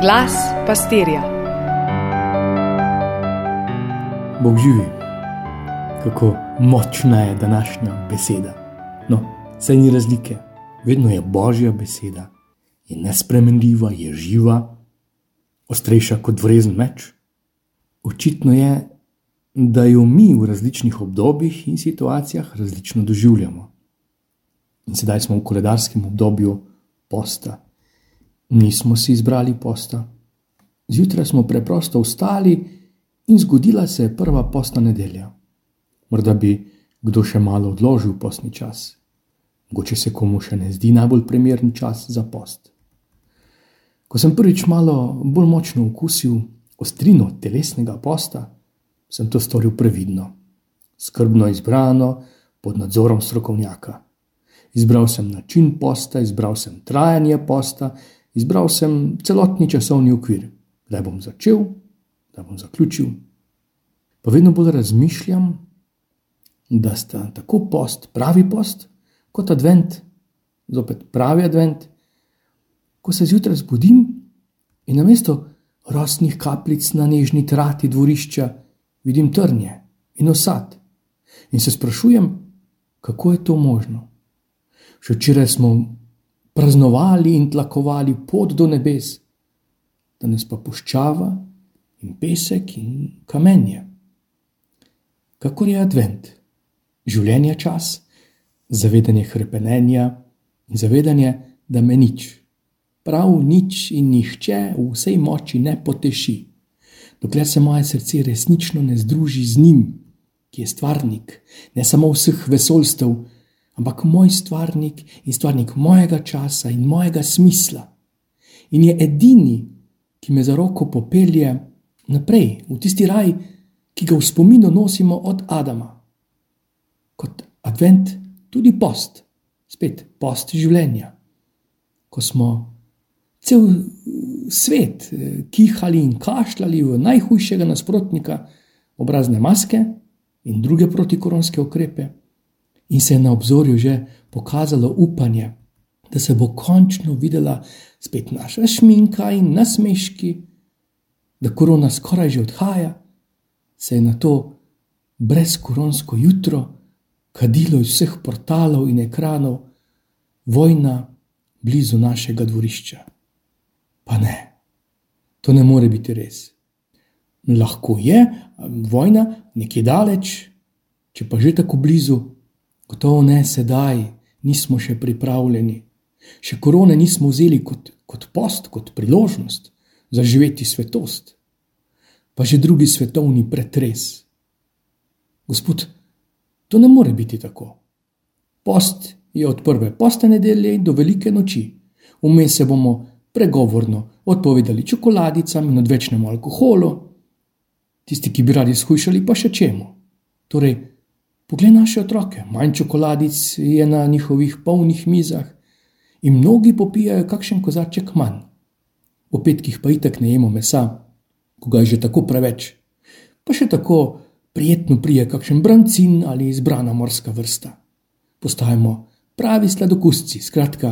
Glas pastirja. Bog živi, kako močna je današnja beseda. No, saj ni razlike, vedno je božja beseda, je nespremenljiva, je živa, ostrejša kot vrezen meč. Očitno je, da jo mi v različnih obdobjih in situacijah različno doživljamo. In sedaj smo v koledarskem obdobju posta. Nismo si izbrali posta. Zjutraj smo preprosto vstali in zgodila se je prva postna nedelja. Morda bi kdo še malo odložil postni čas. Mogoče se komu še ne zdi najbolj primeren čas za post. Ko sem prvič malo bolj močno okusil ostrino telesnega posta, sem to storil previdno, skrbno izbrano, pod nadzorom strokovnjaka. Izbral sem način posta, izbral sem trajanje posta, izbral sem celotni časovni okvir, kdaj bom začel, kdaj bom zaključil. Pa vedno bolj razmišljam, da sta tako post, pravi post, kot advent, zopet pravi advent. Ko se zjutraj zbudim in na mesto rosnih kapljic na nežni trati dvorišča vidim trnje in osad, in se sprašujem, kako je to možno. Še včeraj smo praznovali in tlakovali pot do nebes, danes pa puščava in pesek in kamenje. Kako je advent, življenje čas, zavedanje krepenja in zavedanje, da me nič, prav nič in nihče v vsej moči ne poteši, dokler se moje srce resnično ne združi z njim, ki je stvarnik ne samo vseh vesoljstev, ampak moj stvarnik in stvarnik mojega časa in mojega smisla. In je edini, ki me za roko popelje naprej v tisti raj, ki ga v spominu nosimo od Adama. Kot advent, tudi post, spet post življenja. Ko smo cel svet eh, kihali in kašljali v najhujšega nasprotnika, obrazne maske in druge protikoronske ukrepe in se je na obzorju že pokazalo upanje, da se bo končno videla spet naša šminka in nasmeški, da korona skoraj že odhaja, se je na to brezkoronsko jutro kadilo iz vseh portalov in ekranov, vojna blizu našega dvorišča. Pa ne, to ne more biti res. Lahko je vojna nekje daleč, če pa že tako blizu, Gotovo ne sedaj, nismo še pripravljeni. Še korone nismo vzeli kot, kot post, kot priložnost za živeti svetost, pa že drugi svetovni pretres. Gospod, to ne more biti tako. Post je od prve poste nedelje do velike noči, vmes se bomo pregovorno odpovedali čokoladicam in odvečnemu alkoholu, tisti, ki bi radi skušali, pa še čemu. Torej, Poglej naše otroke, manj čokoladic je na njihovih polnih mizah in mnogi popijajo kakšen kozarček manj. Po petkih pa itek ne jemo mesa, ko ga je že tako preveč, pa še tako prijetno prije kakšen brancin ali izbrana morska vrsta. Postajamo pravi sladokusci, skratka,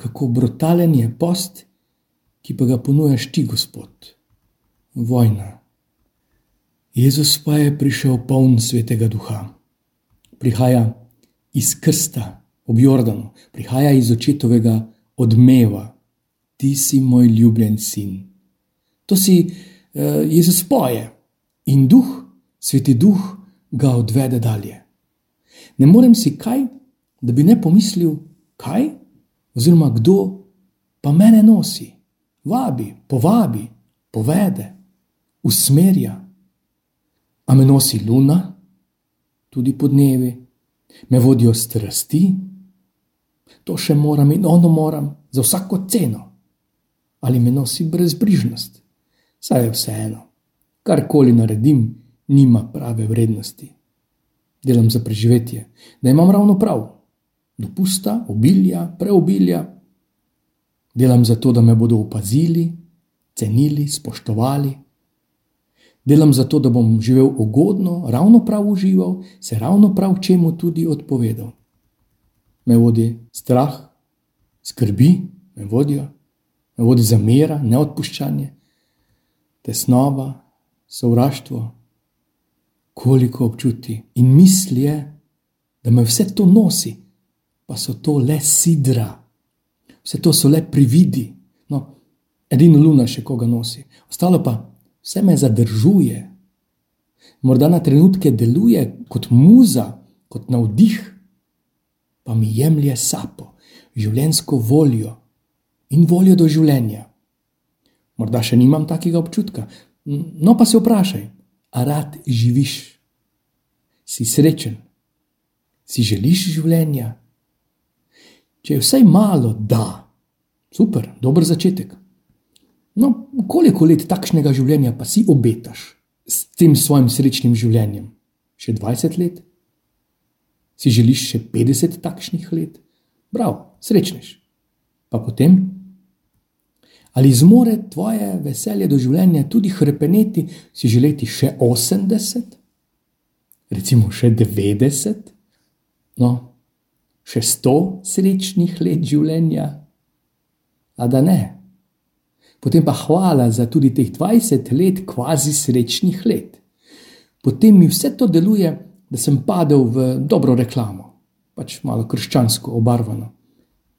kako brutalen je post, ki pa ga ponujaš ti, Gospod. Vojna. Jezus pa je prišel poln svetega duha prihaja iz krsta ob Jordanu, prihaja iz očetovega odmeva. Ti si moj ljubljen sin. To si uh, Jezus poje in duh, sveti duh, ga odvede dalje. Ne morem si kaj, da bi ne pomislil, kaj oziroma kdo pa mene nosi, vabi, povabi, povede, usmerja. A me nosi luna, tudi po dnevi, me vodijo strasti, to še moram in ono moram, za vsako ceno. Ali me nosi brezbrižnost, saj je vseeno, karkoli naredim, nima prave vrednosti. Delam za preživetje, da imam ravno prav, dopusta, obilja, preobilja. Delam zato, da me bodo opazili, cenili, spoštovali. Delam zato, da bom živel ugodno, ravno prav užival, se ravno prav čemu tudi odpovedal. Me vodi strah, skrbi, me vodijo, me vodi zamera, neodpuščanje, tesnova, sovraštvo, koliko občuti in misli je, da me vse to nosi, pa so to le sidra, vse to so le prividi. No, edino luna še koga nosi, ostalo pa vse me zadržuje. Morda na trenutke deluje kot muza, kot navdih, pa mi jemlje sapo, življensko voljo in voljo do življenja. Morda še nimam takega občutka, no pa se vprašaj, a rad živiš, si srečen, si želiš življenja. Če je vsaj malo, da, super, dober začetek. No, koliko let takšnega življenja pa si obetaš s tem svojim srečnim življenjem? Še 20 let? Si želiš še 50 takšnih let? Prav, srečneš. Pa potem? Ali zmore tvoje veselje do življenja tudi hrepeneti, si želeti še 80, recimo še 90, no, še 100 srečnih let življenja? A da ne? Potem pa hvala za tudi teh 20 let kvazi srečnih let. Potem mi vse to deluje, da sem padel v dobro reklamo, pač malo krščansko obarvano.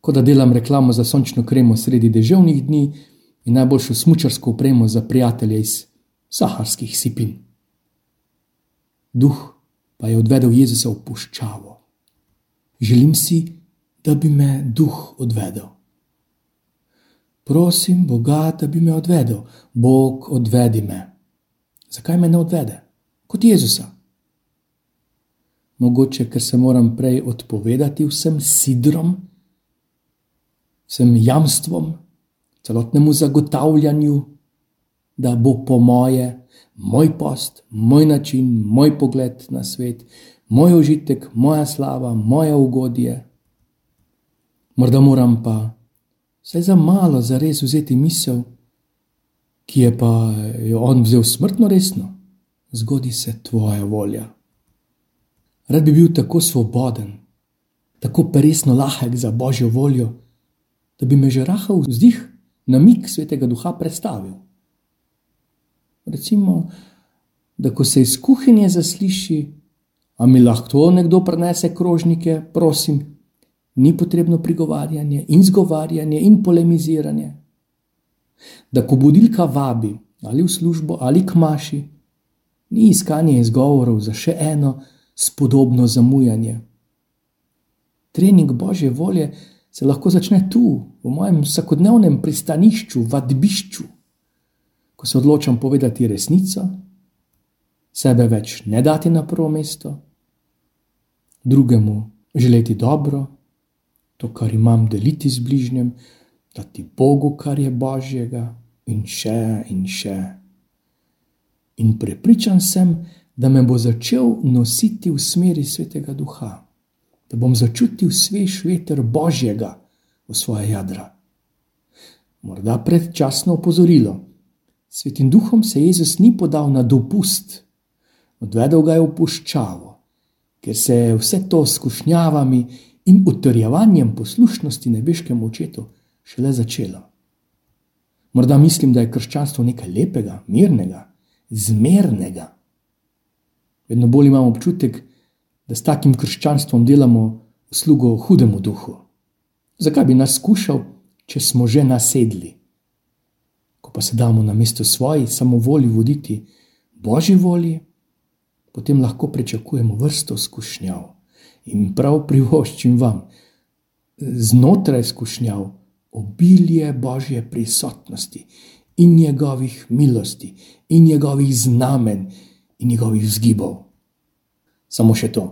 Kot da delam reklamo za sončno kremo sredi deževnih dni in najboljšo smočarsko opremo za prijatelje iz saharskih sipin. Duh pa je odvedel Jezusa v puščavo. Želim si, da bi me duh odvedel. Prosim Boga, da bi me odvedel. Bog, odvedi me. Zakaj me ne odvede? Kot Jezusa. Mogoče, ker se moram prej odpovedati vsem sidrom, vsem jamstvom, celotnemu zagotavljanju, da bo po moje, moj post, moj način, moj pogled na svet, moj užitek, moja slava, moje ugodje. Morda moram pa vsaj za malo zares vzeti misel, ki je pa jo on vzel smrtno resno, zgodi se tvoja volja. Rad bi bil tako svoboden, tako resno lahek za božjo voljo, da bi me že rahal vzdih na mik svetega duha predstavil. Recimo, da ko se iz kuhinje zasliši, a mi lahko nekdo prenese krožnike, prosim, ni potrebno prigovarjanje in zgovarjanje in polemiziranje. Da ko budilka vabi ali v službo ali k maši, ni iskanje izgovorov za še eno spodobno zamujanje. Trening božje volje se lahko začne tu, v mojem vsakodnevnem pristanišču, vadbišču, ko se odločam povedati resnico, sebe več ne dati na prvo mesto, drugemu želeti dobro to, kar imam, deliti z bližnjem, dati Bogu, kar je Božjega, in še in še. In prepričan sem, da me bo začel nositi v smeri svetega duha, da bom začutil svež veter Božjega v svoje jadra. Morda predčasno opozorilo. Svetim duhom se Jezus ni podal na dopust, odvedel ga je v puščavo, ker se je vse to skušnjavami in utrjevanjem poslušnosti nebeškemu očetu šele začelo. Morda mislim, da je krščanstvo nekaj lepega, mirnega, zmernega. Vedno bolj imam občutek, da s takim krščanstvom delamo uslugo hudemu duhu. Zakaj bi nas skušal, če smo že nasedli? Ko pa se damo na mesto svoji samovolji voditi božji volji, potem lahko pričakujemo vrsto skušnjav. In prav privoščim vam, znotraj skušnjav, obilje Božje prisotnosti in njegovih milosti, in njegovih znamen, in njegovih zgibov. Samo še to.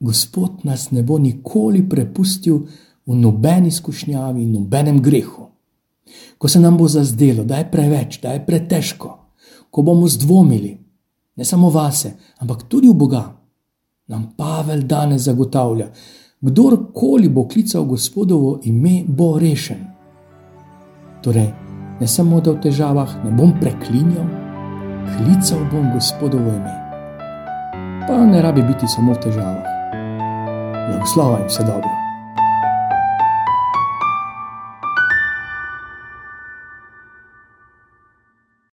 Gospod nas ne bo nikoli prepustil v nobeni skušnjavi, nobenem grehu. Ko se nam bo zazdelo, da je preveč, da je pretežko, ko bomo zdvomili, ne samo vase, ampak tudi v Boga nam Pavel danes zagotavlja: kdorkoli bo klical Gospodovo ime, bo rešen. Torej, ne samo da v težavah ne bom preklinjal, klical bom Gospodovo ime. Pa ne rabi biti samo v težavah. Blagoslova in vse dobro.